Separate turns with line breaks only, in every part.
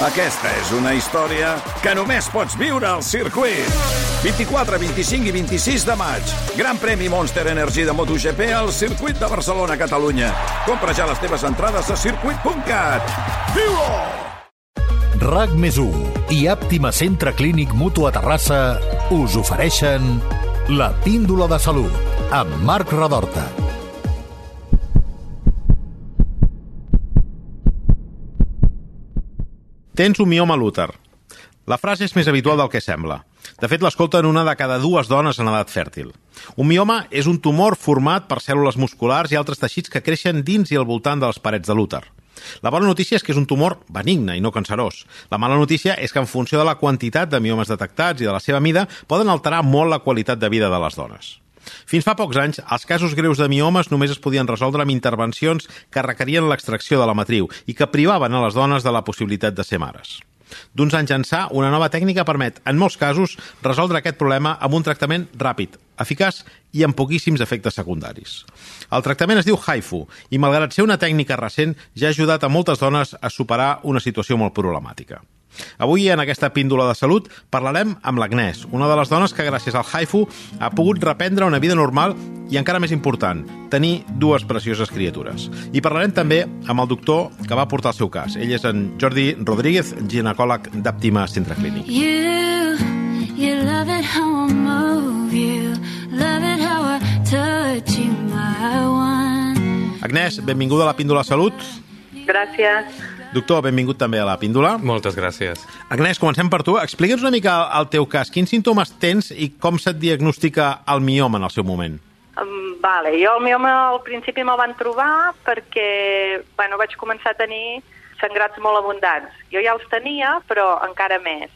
Aquesta és una història que només pots viure al circuit. 24, 25 i 26 de maig. Gran premi Monster Energy de MotoGP al circuit de Barcelona, Catalunya. Compra ja les teves entrades a circuit.cat. Viu-ho!
RAC més 1 i Àptima Centre Clínic Mutu a Terrassa us ofereixen la píndola de salut amb Marc Radorta.
Tens un mioma lúter. La frase és més habitual del que sembla. De fet, l'escolten una de cada dues dones en edat fèrtil. Un mioma és un tumor format per cèl·lules musculars i altres teixits que creixen dins i al voltant de les parets de l'úter. La bona notícia és que és un tumor benigne i no cancerós. La mala notícia és que en funció de la quantitat de miomes detectats i de la seva mida poden alterar molt la qualitat de vida de les dones. Fins fa pocs anys, els casos greus de miomes només es podien resoldre amb intervencions que requerien l'extracció de la matriu i que privaven a les dones de la possibilitat de ser mares. D'uns anys ençà, una nova tècnica permet, en molts casos, resoldre aquest problema amb un tractament ràpid, eficaç i amb poquíssims efectes secundaris. El tractament es diu HIFU i, malgrat ser una tècnica recent, ja ha ajudat a moltes dones a superar una situació molt problemàtica. Avui, en aquesta píndola de salut, parlarem amb l'Agnès, una de les dones que, gràcies al Haifu, ha pogut reprendre una vida normal i, encara més important, tenir dues precioses criatures. I parlarem també amb el doctor que va portar el seu cas. Ell és en Jordi Rodríguez, ginecòleg d'Àptima Centre Clínic.
You, you love it how I move you, love it how I touch you, my one.
Agnès, benvinguda a la Píndola Salut.
Gràcies.
Doctor, benvingut també a la Píndola.
Moltes gràcies.
Agnès, comencem per tu. Explica'ns una mica el teu cas. Quins símptomes tens i com se't diagnostica el mioma en el seu moment?
Um, vale, jo el mioma al principi me'l van trobar perquè bueno, vaig començar a tenir sangrats molt abundants. Jo ja els tenia, però encara més.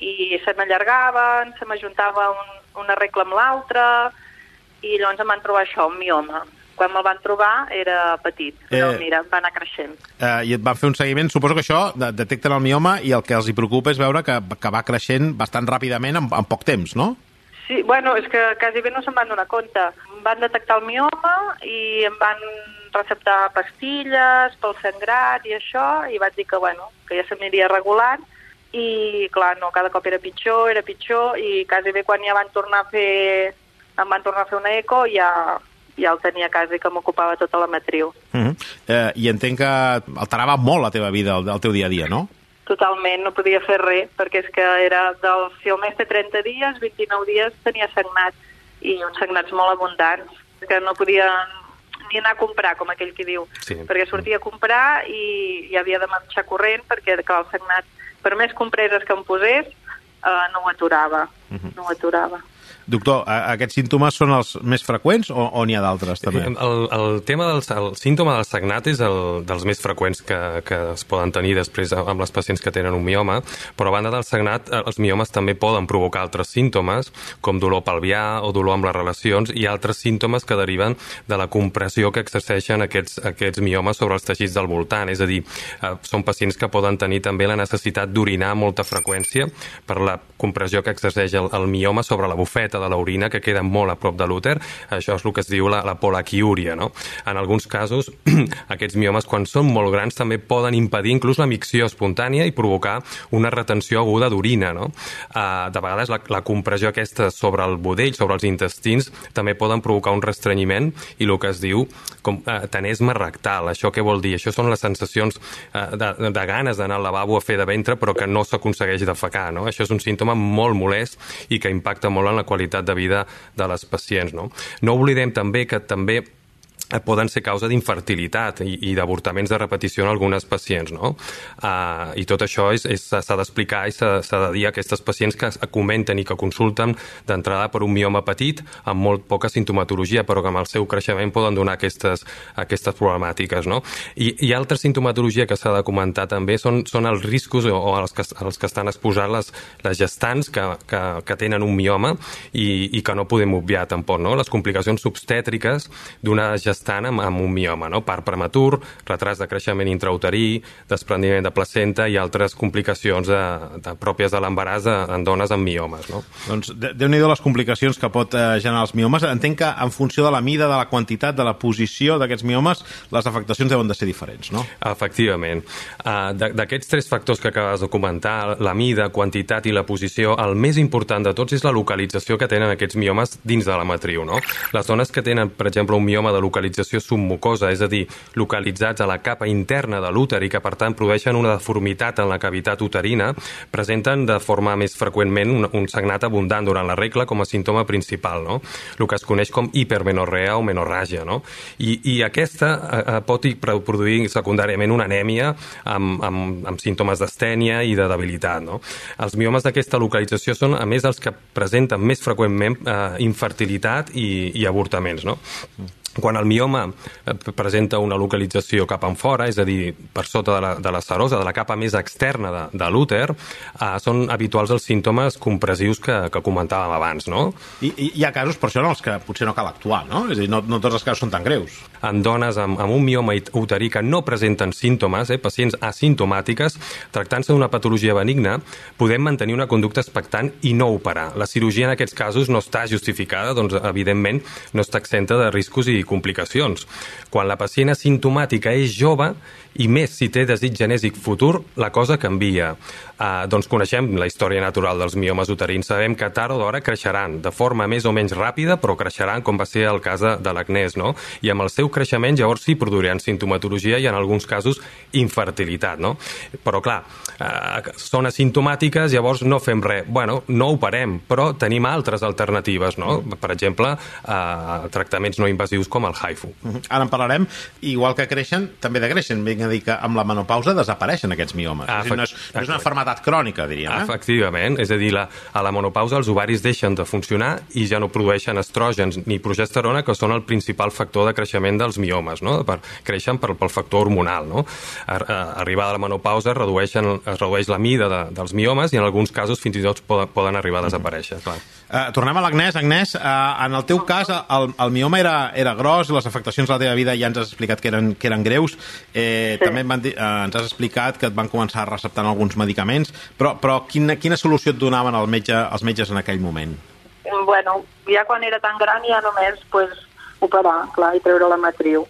I se m'allargaven, se m'ajuntava un, una regla amb l'altra, i llavors em van trobar això, un mioma quan me'l van trobar era petit, però
Eh.
mira, va anar creixent.
Eh, I et van fer un seguiment. Suposo que això de- detecten el mioma i el que els hi preocupa és veure que, que va creixent bastant ràpidament en, en poc temps, no?
Sí, bueno, és que quasi bé no se'n van donar compte. Van detectar el mioma i em van receptar pastilles pel sangrat i això, i vaig dir que, bueno, que ja s'aniria regulant, i, clar, no, cada cop era pitjor, era pitjor, i quasi bé quan ja van tornar a fer, em van tornar a fer una eco, ja, ja el tenia quasi que m'ocupava tota la matriu.
Uh -huh. eh, I entenc que alterava molt la teva vida, el, el teu dia a dia, no?
Totalment, no podia fer res, perquè és que era del, si el mes té 30 dies, 29 dies tenia sagnat, i uns sagnats molt abundants, que no podia ni anar a comprar, com aquell que diu,
Sí.
perquè sortia a comprar i, i havia de marxar corrent, perquè clar, el sagnat, per més compreses que em posés, eh, no ho aturava, no ho aturava.
Doctor, aquests símptomes són els més freqüents o, o n'hi ha d'altres, també?
El, el tema del el símptoma del sagnat és el dels més freqüents que, que es poden tenir després amb les pacients que tenen un mioma, però a banda del sagnat, eh, els miomes també poden provocar altres símptomes, com dolor pelvià o dolor amb les relacions, i altres símptomes que deriven de la compressió que exerceixen aquests, aquests miomes sobre els teixits del voltant. És a dir, eh, són pacients que poden tenir també la necessitat d'orinar molta freqüència per la compressió que exerceix el, el mioma sobre la bufeta de l'orina, que queda molt a prop de l'úter. Això és el que es diu la, la polaquiúria. No? En alguns casos, aquests miomes, quan són molt grans, també poden impedir inclús la micció espontània i provocar una retenció aguda d'orina. No? Uh, de vegades, la, la compressió aquesta sobre el budell, sobre els intestins, també poden provocar un restrenyiment i el que es diu com, uh, tenesme rectal. Això què vol dir? Això són les sensacions uh, de, de ganes d'anar al lavabo a fer de ventre, però que no s'aconsegueix defecar. No? Això és un símptoma molt molest i que impacta molt en la qualitat de vida de les pacients. No, no oblidem també que també poden ser causa d'infertilitat i, i d'avortaments de repetició en algunes pacients, no? Uh, I tot això s'ha d'explicar i s'ha de dir a aquestes pacients que comenten i que consulten d'entrada per un mioma petit amb molt poca sintomatologia, però que amb el seu creixement poden donar aquestes, aquestes problemàtiques, no? I, i altra sintomatologia que s'ha de comentar també són, són els riscos o, o els, que, els que estan exposant les, les gestants que, que, que tenen un mioma i, i que no podem obviar tampoc, no? Les complicacions obstètriques d'una gestant estan amb, amb un mioma, no? part prematur, retras de creixement intrauterí, desprendiment de placenta i altres complicacions de, de, pròpies de l'embaràs en dones amb miomes. No?
Doncs Déu-n'hi-do les complicacions que pot eh, generar els miomes. Entenc que en funció de la mida, de la quantitat, de la posició d'aquests miomes, les afectacions deuen de ser diferents, no?
Efectivament. Uh, D'aquests tres factors que acabes de comentar, la mida, quantitat i la posició, el més important de tots és la localització que tenen aquests miomes dins de la matriu. No? Les dones que tenen, per exemple, un mioma de localització submucosa, és a dir, localitzats a la capa interna de l'úter i que, per tant, produeixen una deformitat en la cavitat uterina, presenten de forma més freqüentment un, un sagnat abundant durant la regla com a símptoma principal, no? el que es coneix com hipermenorrea o menorràgia. No? I, I aquesta eh, eh, pot produir secundàriament una anèmia amb, amb, amb símptomes d'estènia i de debilitat. No? Els miomes d'aquesta localització són, a més, els que presenten més freqüentment eh, infertilitat i, i avortaments. No? Quan el mioma eh, presenta una localització cap en fora, és a dir, per sota de la, de la serosa, de la capa més externa de, de l'úter, eh, són habituals els símptomes compressius que, que comentàvem abans, no?
I, i hi ha casos, per això, en els que potser no cal actuar, no? És a dir, no, no tots els casos són tan greus.
en dones amb, amb un mioma uterí que no presenten símptomes, eh, pacients asimptomàtiques, tractant-se d'una patologia benigna, podem mantenir una conducta expectant i no operar. La cirurgia en aquests casos no està justificada, doncs evidentment no està exenta de riscos i complicacions. Quan la pacient asimptomàtica és jove, i més si té desig genèsic futur, la cosa canvia. Uh, doncs coneixem la història natural dels miomes uterins. Sabem que tard o d'hora creixeran, de forma més o menys ràpida, però creixeran com va ser el cas de, l'acnès, no? I amb el seu creixement llavors sí produiran sintomatologia i en alguns casos infertilitat, no? Però clar, uh, són asimptomàtiques, llavors no fem res. Bueno, no operem, però tenim altres alternatives, no? Per exemple, uh, tractaments no invasius com el HIFU.
Mhm. Ara en parlarem. Igual que creixen, també degreixen. Vinc a dir que amb la menopausa desapareixen aquests miomes.
Ah,
és, dir, no, és, no és una malaltat crònica, diríem. Eh?
Efectivament, és a dir, la, a la menopausa els ovaris deixen de funcionar i ja no produeixen estrògens ni progesterona, que són el principal factor de creixement dels miomes, no? Per, creixen per, pel factor hormonal, no? A, a, arribada a la menopausa es, redueixen, es redueix la mida de, dels miomes i en alguns casos fins i tot poden, poden arribar a desaparèixer, clar.
Uh, tornem a l'Agnès. Agnès, uh, en el teu cas, el, el mioma era, era gros, les afectacions a la teva vida ja ens has explicat que eren, que eren greus. Eh, sí. També van dir, uh, ens has explicat que et van començar receptant alguns medicaments, però, però quina, quina solució et donaven el metge, els metges en aquell moment?
Bueno, ja quan era tan gran ja només pues, operar, clar, i treure la matriu.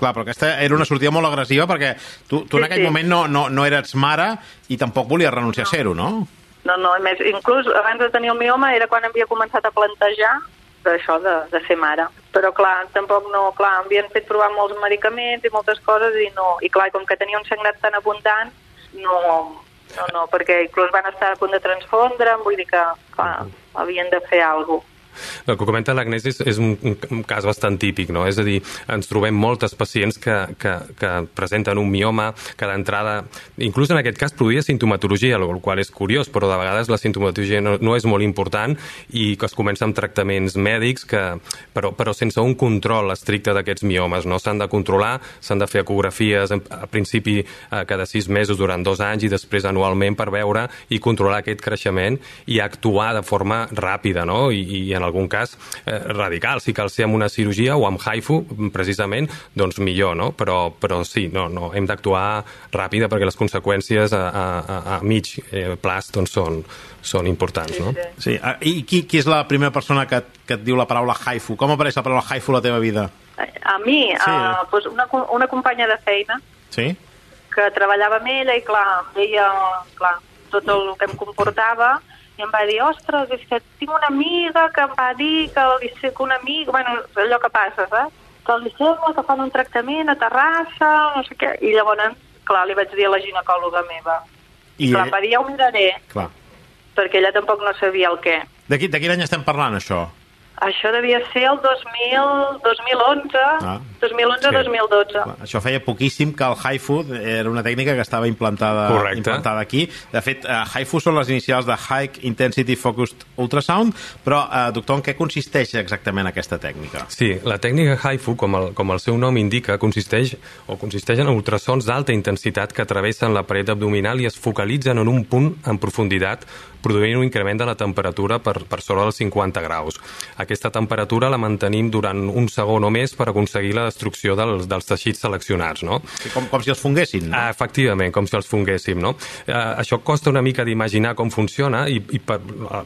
Clar, però aquesta era una sortida molt agressiva perquè tu, tu en
Sí,
aquell
sí.
moment no, no, no eres mare i tampoc volies renunciar a ser-ho, no?
No, no, a més, inclús abans de tenir el mioma era quan havia començat a plantejar d'això de, de ser mare. Però clar, tampoc no, clar, havien fet provar molts medicaments i moltes coses i no, i clar, com que tenia un sagnat tan abundant, no, no, no, perquè inclús van estar a punt de transfondre'm, vull dir que, clar, havien de fer alguna cosa.
El que comenta l'Agnès és, és un, un, cas bastant típic, no? És a dir, ens trobem moltes pacients que, que, que presenten un mioma que d'entrada, inclús en aquest cas, produïa sintomatologia, el qual és curiós, però de vegades la sintomatologia no, no és molt important i que es comença amb tractaments mèdics, que, però, però sense un control estricte d'aquests miomes. No s'han de controlar, s'han de fer ecografies a principi eh, cada sis mesos durant dos anys i després anualment per veure i controlar aquest creixement i actuar de forma ràpida, no? I, i en algun cas eh, radical. Si cal ser amb una cirurgia o amb HIFU, precisament, doncs millor, no? Però, però sí, no, no, hem d'actuar ràpida perquè les conseqüències a, a, a, mig eh, plaç doncs són, són importants, no?
Sí. ah, I qui, qui és la primera persona que, que et diu la paraula haifu? Com apareix la paraula haifu a la teva vida?
A mi,
Sí.
uh, pues una, una companya de feina
Sí?
que treballava amb ella i, clar, em deia clar, tot el que em comportava i em va dir, ostres, és que tinc una amiga que em va dir que, li, sé que una amiga, bueno, allò que passa, saps? Que li sembla que fan un tractament a Terrassa, no sé què. I llavors, clar, li vaig dir a la ginecòloga meva. I,
I
clar,
ell-
em va dir, ja ho miraré,
Clar.
perquè ella tampoc no sabia el què.
De, qui, de quin any estem parlant, això?
Això devia ser el 2000, 2011,
Ah.
2011-2012.
Clar, Això feia poquíssim que el haifu era una tècnica que estava implantada,
Correcte.
implantada aquí. De fet, uh, haifu són les inicials de High Intensity Focused Ultrasound, però, uh, doctor, en què consisteix exactament aquesta tècnica?
Sí, la tècnica HIFU, com el, com el seu nom indica, consisteix o consisteix en ultrasons d'alta intensitat que travessen la paret abdominal i es focalitzen en un punt en profunditat, produint un increment de la temperatura per, per sobre dels 50 graus. aquesta temperatura la mantenim durant un segon o més per aconseguir la destrucció dels, dels teixits seleccionats, no?
Com, com si els funguessin. No?
Ah, efectivament, com si els funguéssim, no? Eh, això costa una mica d'imaginar com funciona i, i per,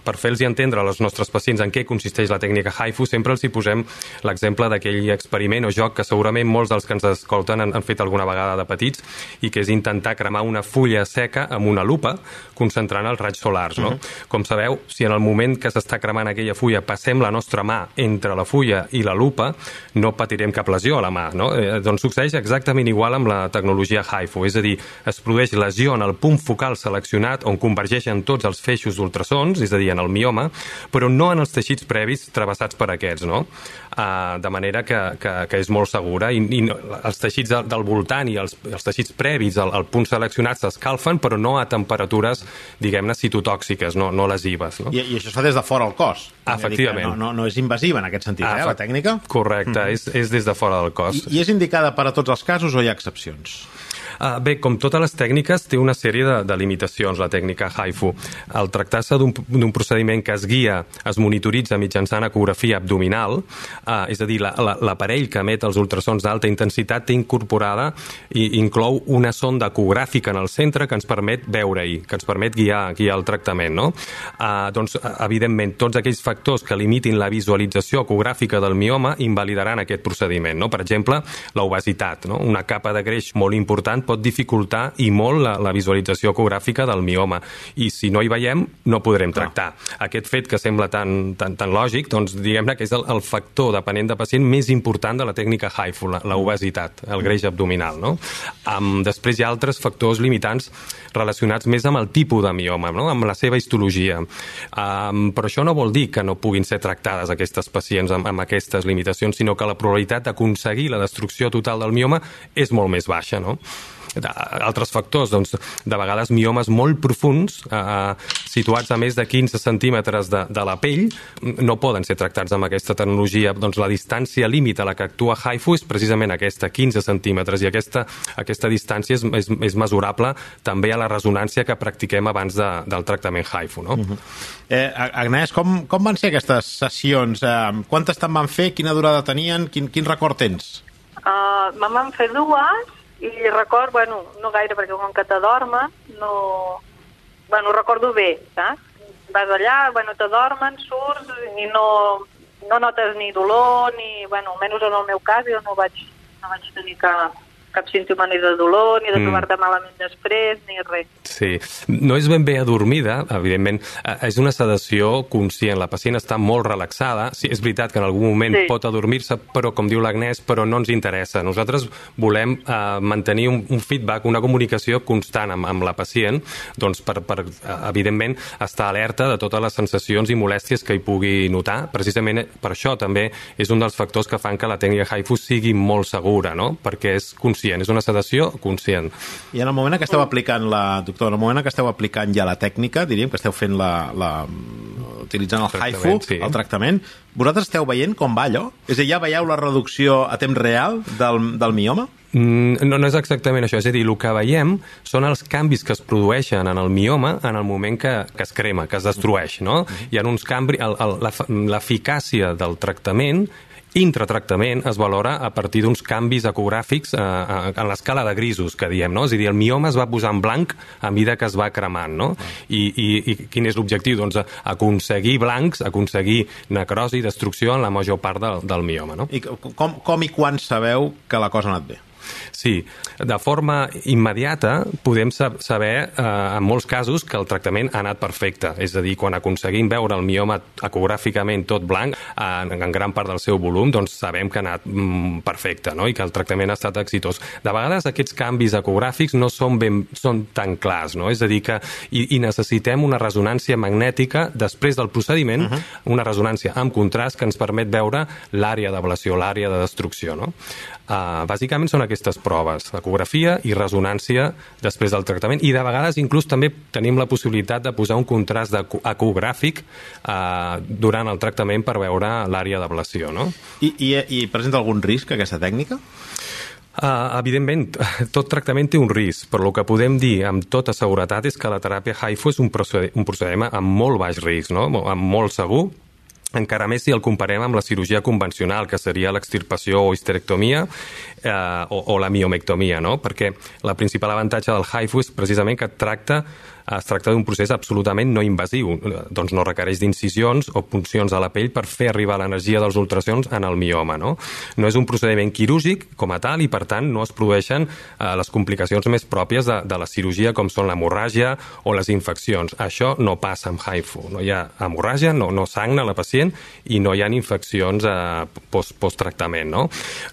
per fer-los entendre als nostres pacients en què consisteix la tècnica HIFU, sempre els hi posem l'exemple d'aquell experiment o joc que segurament molts dels que ens escolten han, han fet alguna vegada de petits i que és intentar cremar una fulla seca amb una lupa concentrant els raigs solars, no? Uh -huh. Com sabeu, si en el moment que s'està cremant aquella fulla passem la nostra mà entre la fulla i la lupa, no patirem cap lesió a la mà, no? Eh, doncs succeeix exactament igual amb la tecnologia HIFU, és a dir, es produeix lesió en el punt focal seleccionat on convergeixen tots els feixos d'ultrasons, és a dir, en el mioma, però no en els teixits previs travessats per aquests, no? Uh, de manera que, que, que és molt segura i, i els teixits del, del voltant i els, els teixits previs al, al punt seleccionat s'escalfen, però no a temperatures, diguem-ne, citotòxiques, no, no lesives. No?
I, I això es fa des de fora al cos.
Efectivament.
No, no, no és invasiva en aquest sentit, eh, la tècnica?
Correcte, mm. és, és des de fora del cos.
I, I és indicada per a tots els casos o hi ha excepcions?
Uh, bé, com totes les tècniques, té una sèrie de, de limitacions, la tècnica HIFU. Al tractar-se d'un procediment que es guia, es monitoritza mitjançant ecografia abdominal, uh, és a dir, l'aparell la, la, que emet els ultrasons d'alta intensitat té incorporada i inclou una sonda ecogràfica en el centre que ens permet veure-hi, que ens permet guiar, guiar el tractament. No? Uh, doncs, evidentment, tots aquells factors que limitin la visualització ecogràfica del mioma invalidaran aquest procediment. No? Per exemple, l'obesitat, no? una capa de greix molt important pot dificultar i molt la, la visualització ecogràfica del mioma. I si no hi veiem, no podrem tractar. Ah. Aquest fet que sembla tan, tan, tan lògic, doncs diguem-ne que és el, el factor depenent de pacient més important de la tècnica HIFU, la, la obesitat, el greix abdominal. No? Um, després hi ha altres factors limitants relacionats més amb el tipus de mioma, no? amb la seva histologia. Um, però això no vol dir que no puguin ser tractades aquestes pacients amb, amb aquestes limitacions, sinó que la probabilitat d'aconseguir la destrucció total del mioma és molt més baixa. No? Altres factors, doncs, de vegades miomes molt profuns, eh, situats a més de 15 centímetres de, de la pell, no poden ser tractats amb aquesta tecnologia. Doncs la distància límit a la que actua HIFU és precisament aquesta, 15 centímetres, i aquesta, aquesta distància és, és, és mesurable també a la resonància que practiquem abans de, del tractament HIFU. No? Uh -huh.
eh, Agnès, com, com van ser aquestes sessions? Eh, quantes te'n van fer? Quina durada tenien? Quin, quin record tens?
Uh, me'n van fer dues i record, bueno, no gaire, perquè com que t'adormen, no... Bueno, recordo bé, saps? Vas allà, bueno, t'adormen, surts i no, no notes ni dolor, ni... Bueno, almenys en el meu cas jo no vaig, no vaig tenir cap, cap símptoma ni de dolor, ni de mm. trobar-te malament després, ni res.
Sí, no és ben bé adormida, evidentment, eh, és una sedació conscient, la pacient està molt relaxada, sí, és veritat que en algun moment sí. pot adormir-se, però com diu l'Agnès, però no ens interessa. Nosaltres volem eh, mantenir un, un feedback, una comunicació constant amb, amb la pacient, doncs per, per, eh, evidentment, estar alerta de totes les sensacions i molèsties que hi pugui notar. Precisament per això també és un dels factors que fan que la tècnica HIFU sigui molt segura, no? perquè és conscient, és una sedació conscient.
I en el moment que esteu aplicant la, doctor, en el moment que esteu aplicant ja la tècnica, diríem que esteu fent la, la utilitzant el, el HIFU, sí. el tractament, vosaltres esteu veient com va allò? És a dir, ja veieu la reducció a temps real del, del mioma?
Mm, no, no és exactament això, és a dir, el que veiem són els canvis que es produeixen en el mioma en el moment que, que es crema, que es destrueix, no? Hi ha uns canvis, l'eficàcia del tractament intratractament es valora a partir d'uns canvis ecogràfics eh, eh, en l'escala de grisos, que diem, no? És a dir, el mioma es va posar en blanc a mesura que es va cremant, no? I, i, i quin és l'objectiu? Doncs aconseguir blancs, aconseguir necrosi destrucció en la major part del, del mioma, no?
I com, com i quan sabeu que la cosa ha anat bé?
Sí, de forma immediata podem saber eh, en molts casos que el tractament ha anat perfecte, és a dir, quan aconseguim veure el mioma ecogràficament tot blanc en, en gran part del seu volum, doncs sabem que ha anat mm, perfecte no? i que el tractament ha estat exitós. De vegades aquests canvis ecogràfics no són, ben, són tan clars, no? és a dir, que i, i necessitem una resonància magnètica després del procediment, uh -huh. una resonància amb contrast que ens permet veure l'àrea d'ablació, l'àrea de destrucció. No? Uh, bàsicament són aquestes proves, ecografia i resonància després del tractament i de vegades inclús també tenim la possibilitat de posar un contrast ecogràfic uh, durant el tractament per veure l'àrea d'ablació. No?
I, i, I presenta algun risc aquesta tècnica?
Uh, evidentment, tot tractament té un risc, però el que podem dir amb tota seguretat és que la teràpia HIFU és un procediment amb molt baix risc, no? amb molt segur, encara més si el comparem amb la cirurgia convencional, que seria l'extirpació o histerectomia eh, o, o la miomectomia, no? perquè la principal avantatge del HIFU és precisament que tracta es tracta d'un procés absolutament no invasiu, doncs no requereix d'incisions o puncions a la pell per fer arribar l'energia dels ultrasons en el mioma. No? no és un procediment quirúrgic com a tal i, per tant, no es produeixen eh, les complicacions més pròpies de, de la cirurgia, com són l'hemorràgia o les infeccions. Això no passa amb HIFU. No hi ha hemorràgia, no, no sagna la pacient i no hi ha infeccions eh, post, posttractament. No?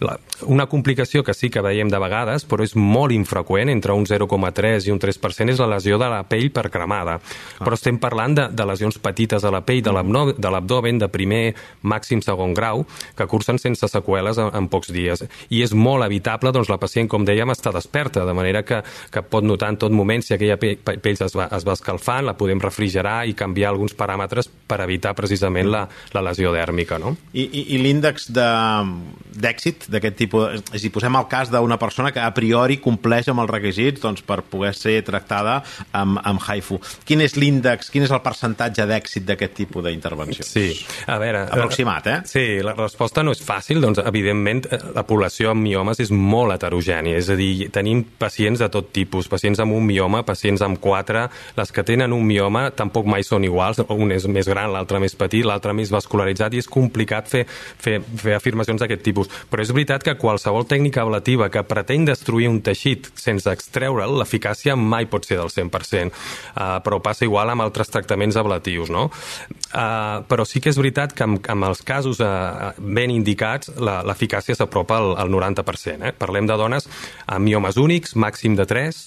La, una complicació que sí que veiem de vegades, però és molt infreqüent, entre un 0,3 i un 3%, és la lesió de la pell pell per cremada. Ah. Però estem parlant de, de lesions petites a la pell de l'abdomen de primer, màxim, segon grau, que cursen sense seqüeles en, en pocs dies. I és molt evitable, doncs la pacient, com dèiem, està desperta, de manera que, que pot notar en tot moment si aquella pell, pell es, va, es va escalfant, la podem refrigerar i canviar alguns paràmetres per evitar precisament la, la lesió dèrmica. No?
I, i, i l'índex d'èxit d'aquest tipus, dir, posem el cas d'una persona que a priori compleix amb els requisits doncs, per poder ser tractada amb, amb HIFU. Quin és l'índex, quin és el percentatge d'èxit d'aquest tipus d'intervenció?
Sí, a veure...
Aproximat, eh?
Sí, la resposta no és fàcil, doncs evidentment eh, la població amb miomes és molt heterogènia, és a dir, tenim pacients de tot tipus, pacients amb un mioma, pacients amb quatre, les que tenen un mioma tampoc mai són iguals, un és més gran, l'altre més petit, l'altre més vascularitzat i és complicat fer, fer, fer afirmacions d'aquest tipus. Però és veritat que qualsevol tècnica ablativa que pretén destruir un teixit sense extreure'l, l'eficàcia mai pot ser del 100% uh, però passa igual amb altres tractaments ablatius, no? Uh, però sí que és veritat que amb, els casos uh, ben indicats l'eficàcia s'apropa al, al 90%. Eh? Parlem de dones amb miomes únics, màxim de 3,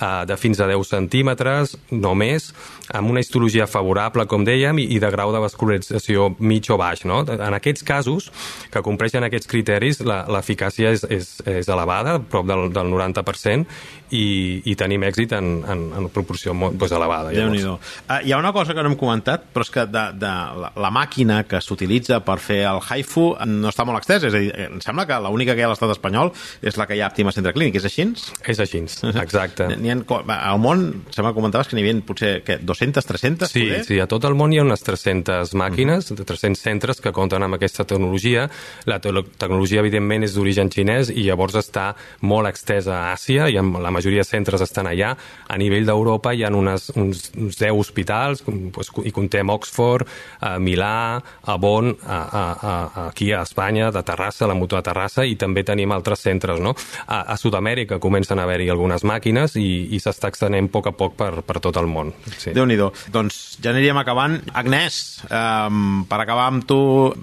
uh, de fins a 10 centímetres, no més, amb una histologia favorable, com dèiem, i, i de grau de vascularització mig o baix. No? En aquests casos, que compleixen aquests criteris, l'eficàcia és, és, és elevada, prop del, del 90%, i, i tenim èxit en, en, en proporció molt pues, elevada.
déu nhi uh, Hi ha una cosa que no hem comentat, però és que de, de la, la màquina que s'utilitza per fer el HIFU no està molt extesa, és a dir, em sembla que l'única que hi ha a l'estat espanyol és la que hi ha a Àptima Centre Clínic, és així?
És així, exacte.
N'hi ha, al món, sembla que comentaves que n'hi havia potser què, 200, 300?
Sí,
poder?
sí, a tot el món hi ha unes 300 màquines, mm -hmm. 300 centres que compten amb aquesta tecnologia. La te tecnologia, evidentment, és d'origen xinès i llavors està molt extesa a Àsia i la majoria de centres estan allà. A nivell d'Europa hi ha unes, uns, uns 10 hospitals, pues, i contem Oxford, a Milà, a Bonn, a, a, a, aquí a Espanya, de Terrassa, la Mutua Terrassa, i també tenim altres centres. No? A, a Sud-amèrica comencen a haver-hi algunes màquines i, i s'està extenent a poc a poc per, per tot el món.
Sí. déu nhi Doncs ja aniríem acabant. Agnès, um, per acabar amb tu...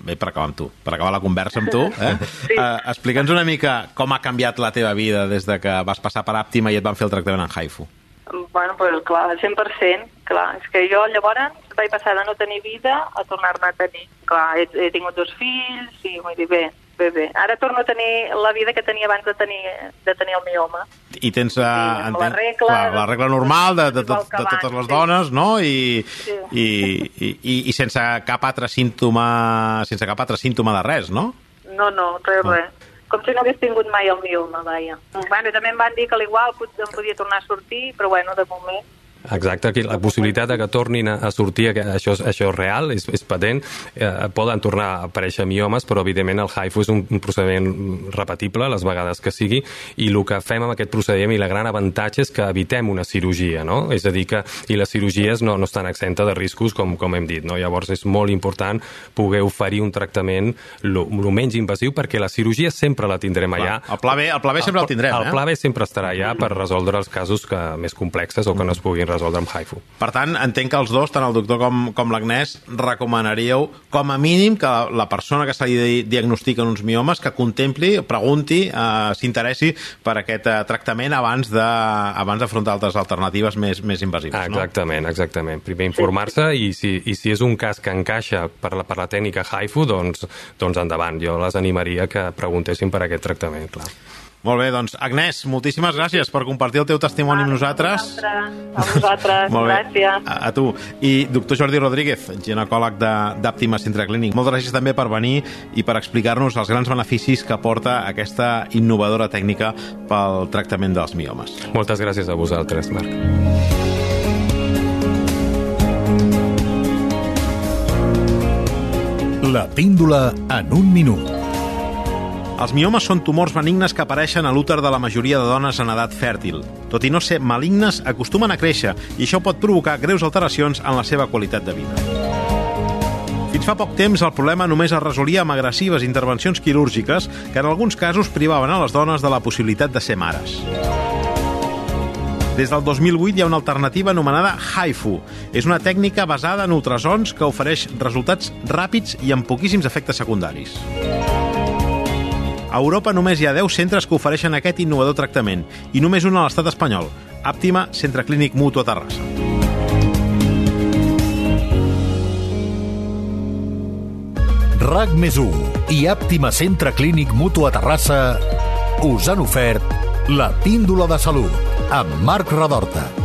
Bé, per acabar amb tu, per acabar la conversa amb tu, eh? sí. uh, explica'ns una mica com ha canviat la teva vida des de que vas passar per Àptima i et van fer el tractament en Haifu.
Bueno, pues clar, 100%, clar. És que jo llavors vaig passar de no tenir vida a tornar-ne a tenir. Clar, he, he tingut dos fills i vull dir, bé, bé, bé. Ara torno a tenir la vida que tenia abans de tenir, de tenir el mioma.
I tens uh, sí, la, regla, clar, la regla normal de, de, de, de, de totes les sí. dones, no? I, sí. i, i, i, i sense cap altre símptoma sense cap altre símptoma de res, no?
No, no, res, no. res com si no hagués tingut mai el mioma, vaja. Bueno, també em van dir que l'igual em podia tornar a sortir, però bueno, de moment
Exacte, aquí la possibilitat de que tornin a, sortir, això, això és real, és, és patent, eh, poden tornar a aparèixer miomes, però evidentment el HIFU és un, un procediment repetible les vegades que sigui, i el que fem amb aquest procediment i la gran avantatge és que evitem una cirurgia, no? És a dir, que i les cirurgies no, no estan exenta de riscos, com, com hem dit, no? Llavors és molt important poder oferir un tractament el menys invasiu, perquè la cirurgia sempre la tindrem allà.
el pla B, el pla B sempre el, el tindrem,
eh? El pla B sempre estarà allà per resoldre els casos que, més complexes o que no es puguin resoldre amb Haifu.
Per tant, entenc que els dos, tant el doctor com, com l'Agnès, recomanaríeu com a mínim que la, persona que se li diagnostiquen uns miomes que contempli, pregunti, eh, s'interessi per aquest eh, tractament abans de abans d'afrontar altres alternatives més, més invasives.
Ah, exactament, no? exactament. Primer informar-se i, si, i si és un cas que encaixa per la, per la tècnica Haifu, doncs, doncs endavant. Jo les animaria que preguntessin per aquest tractament, clar.
Molt bé, doncs, Agnès, moltíssimes gràcies per compartir el teu testimoni ah, amb nosaltres.
A vosaltres, Molt bé. gràcies.
A, a tu. I doctor Jordi Rodríguez, ginecòleg d'Àptima Centre Clínic, moltes gràcies també per venir i per explicar-nos els grans beneficis que porta aquesta innovadora tècnica pel tractament dels miomes.
Moltes gràcies a vosaltres, Marc.
La píndola en un minut.
Els miomes són tumors benignes que apareixen a l'úter de la majoria de dones en edat fèrtil. Tot i no ser malignes, acostumen a créixer i això pot provocar greus alteracions en la seva qualitat de vida. Fins fa poc temps el problema només es resolia amb agressives intervencions quirúrgiques que en alguns casos privaven a les dones de la possibilitat de ser mares. Des del 2008 hi ha una alternativa anomenada HIFU. És una tècnica basada en ultrasons que ofereix resultats ràpids i amb poquíssims efectes secundaris. A Europa només hi ha 10 centres que ofereixen aquest innovador tractament i només un a l'estat espanyol, Àptima Centre Clínic Mutu a Terrassa.
RAC més i Àptima Centre Clínic Mutu a Terrassa us han ofert la píndola de salut amb Marc Radorta.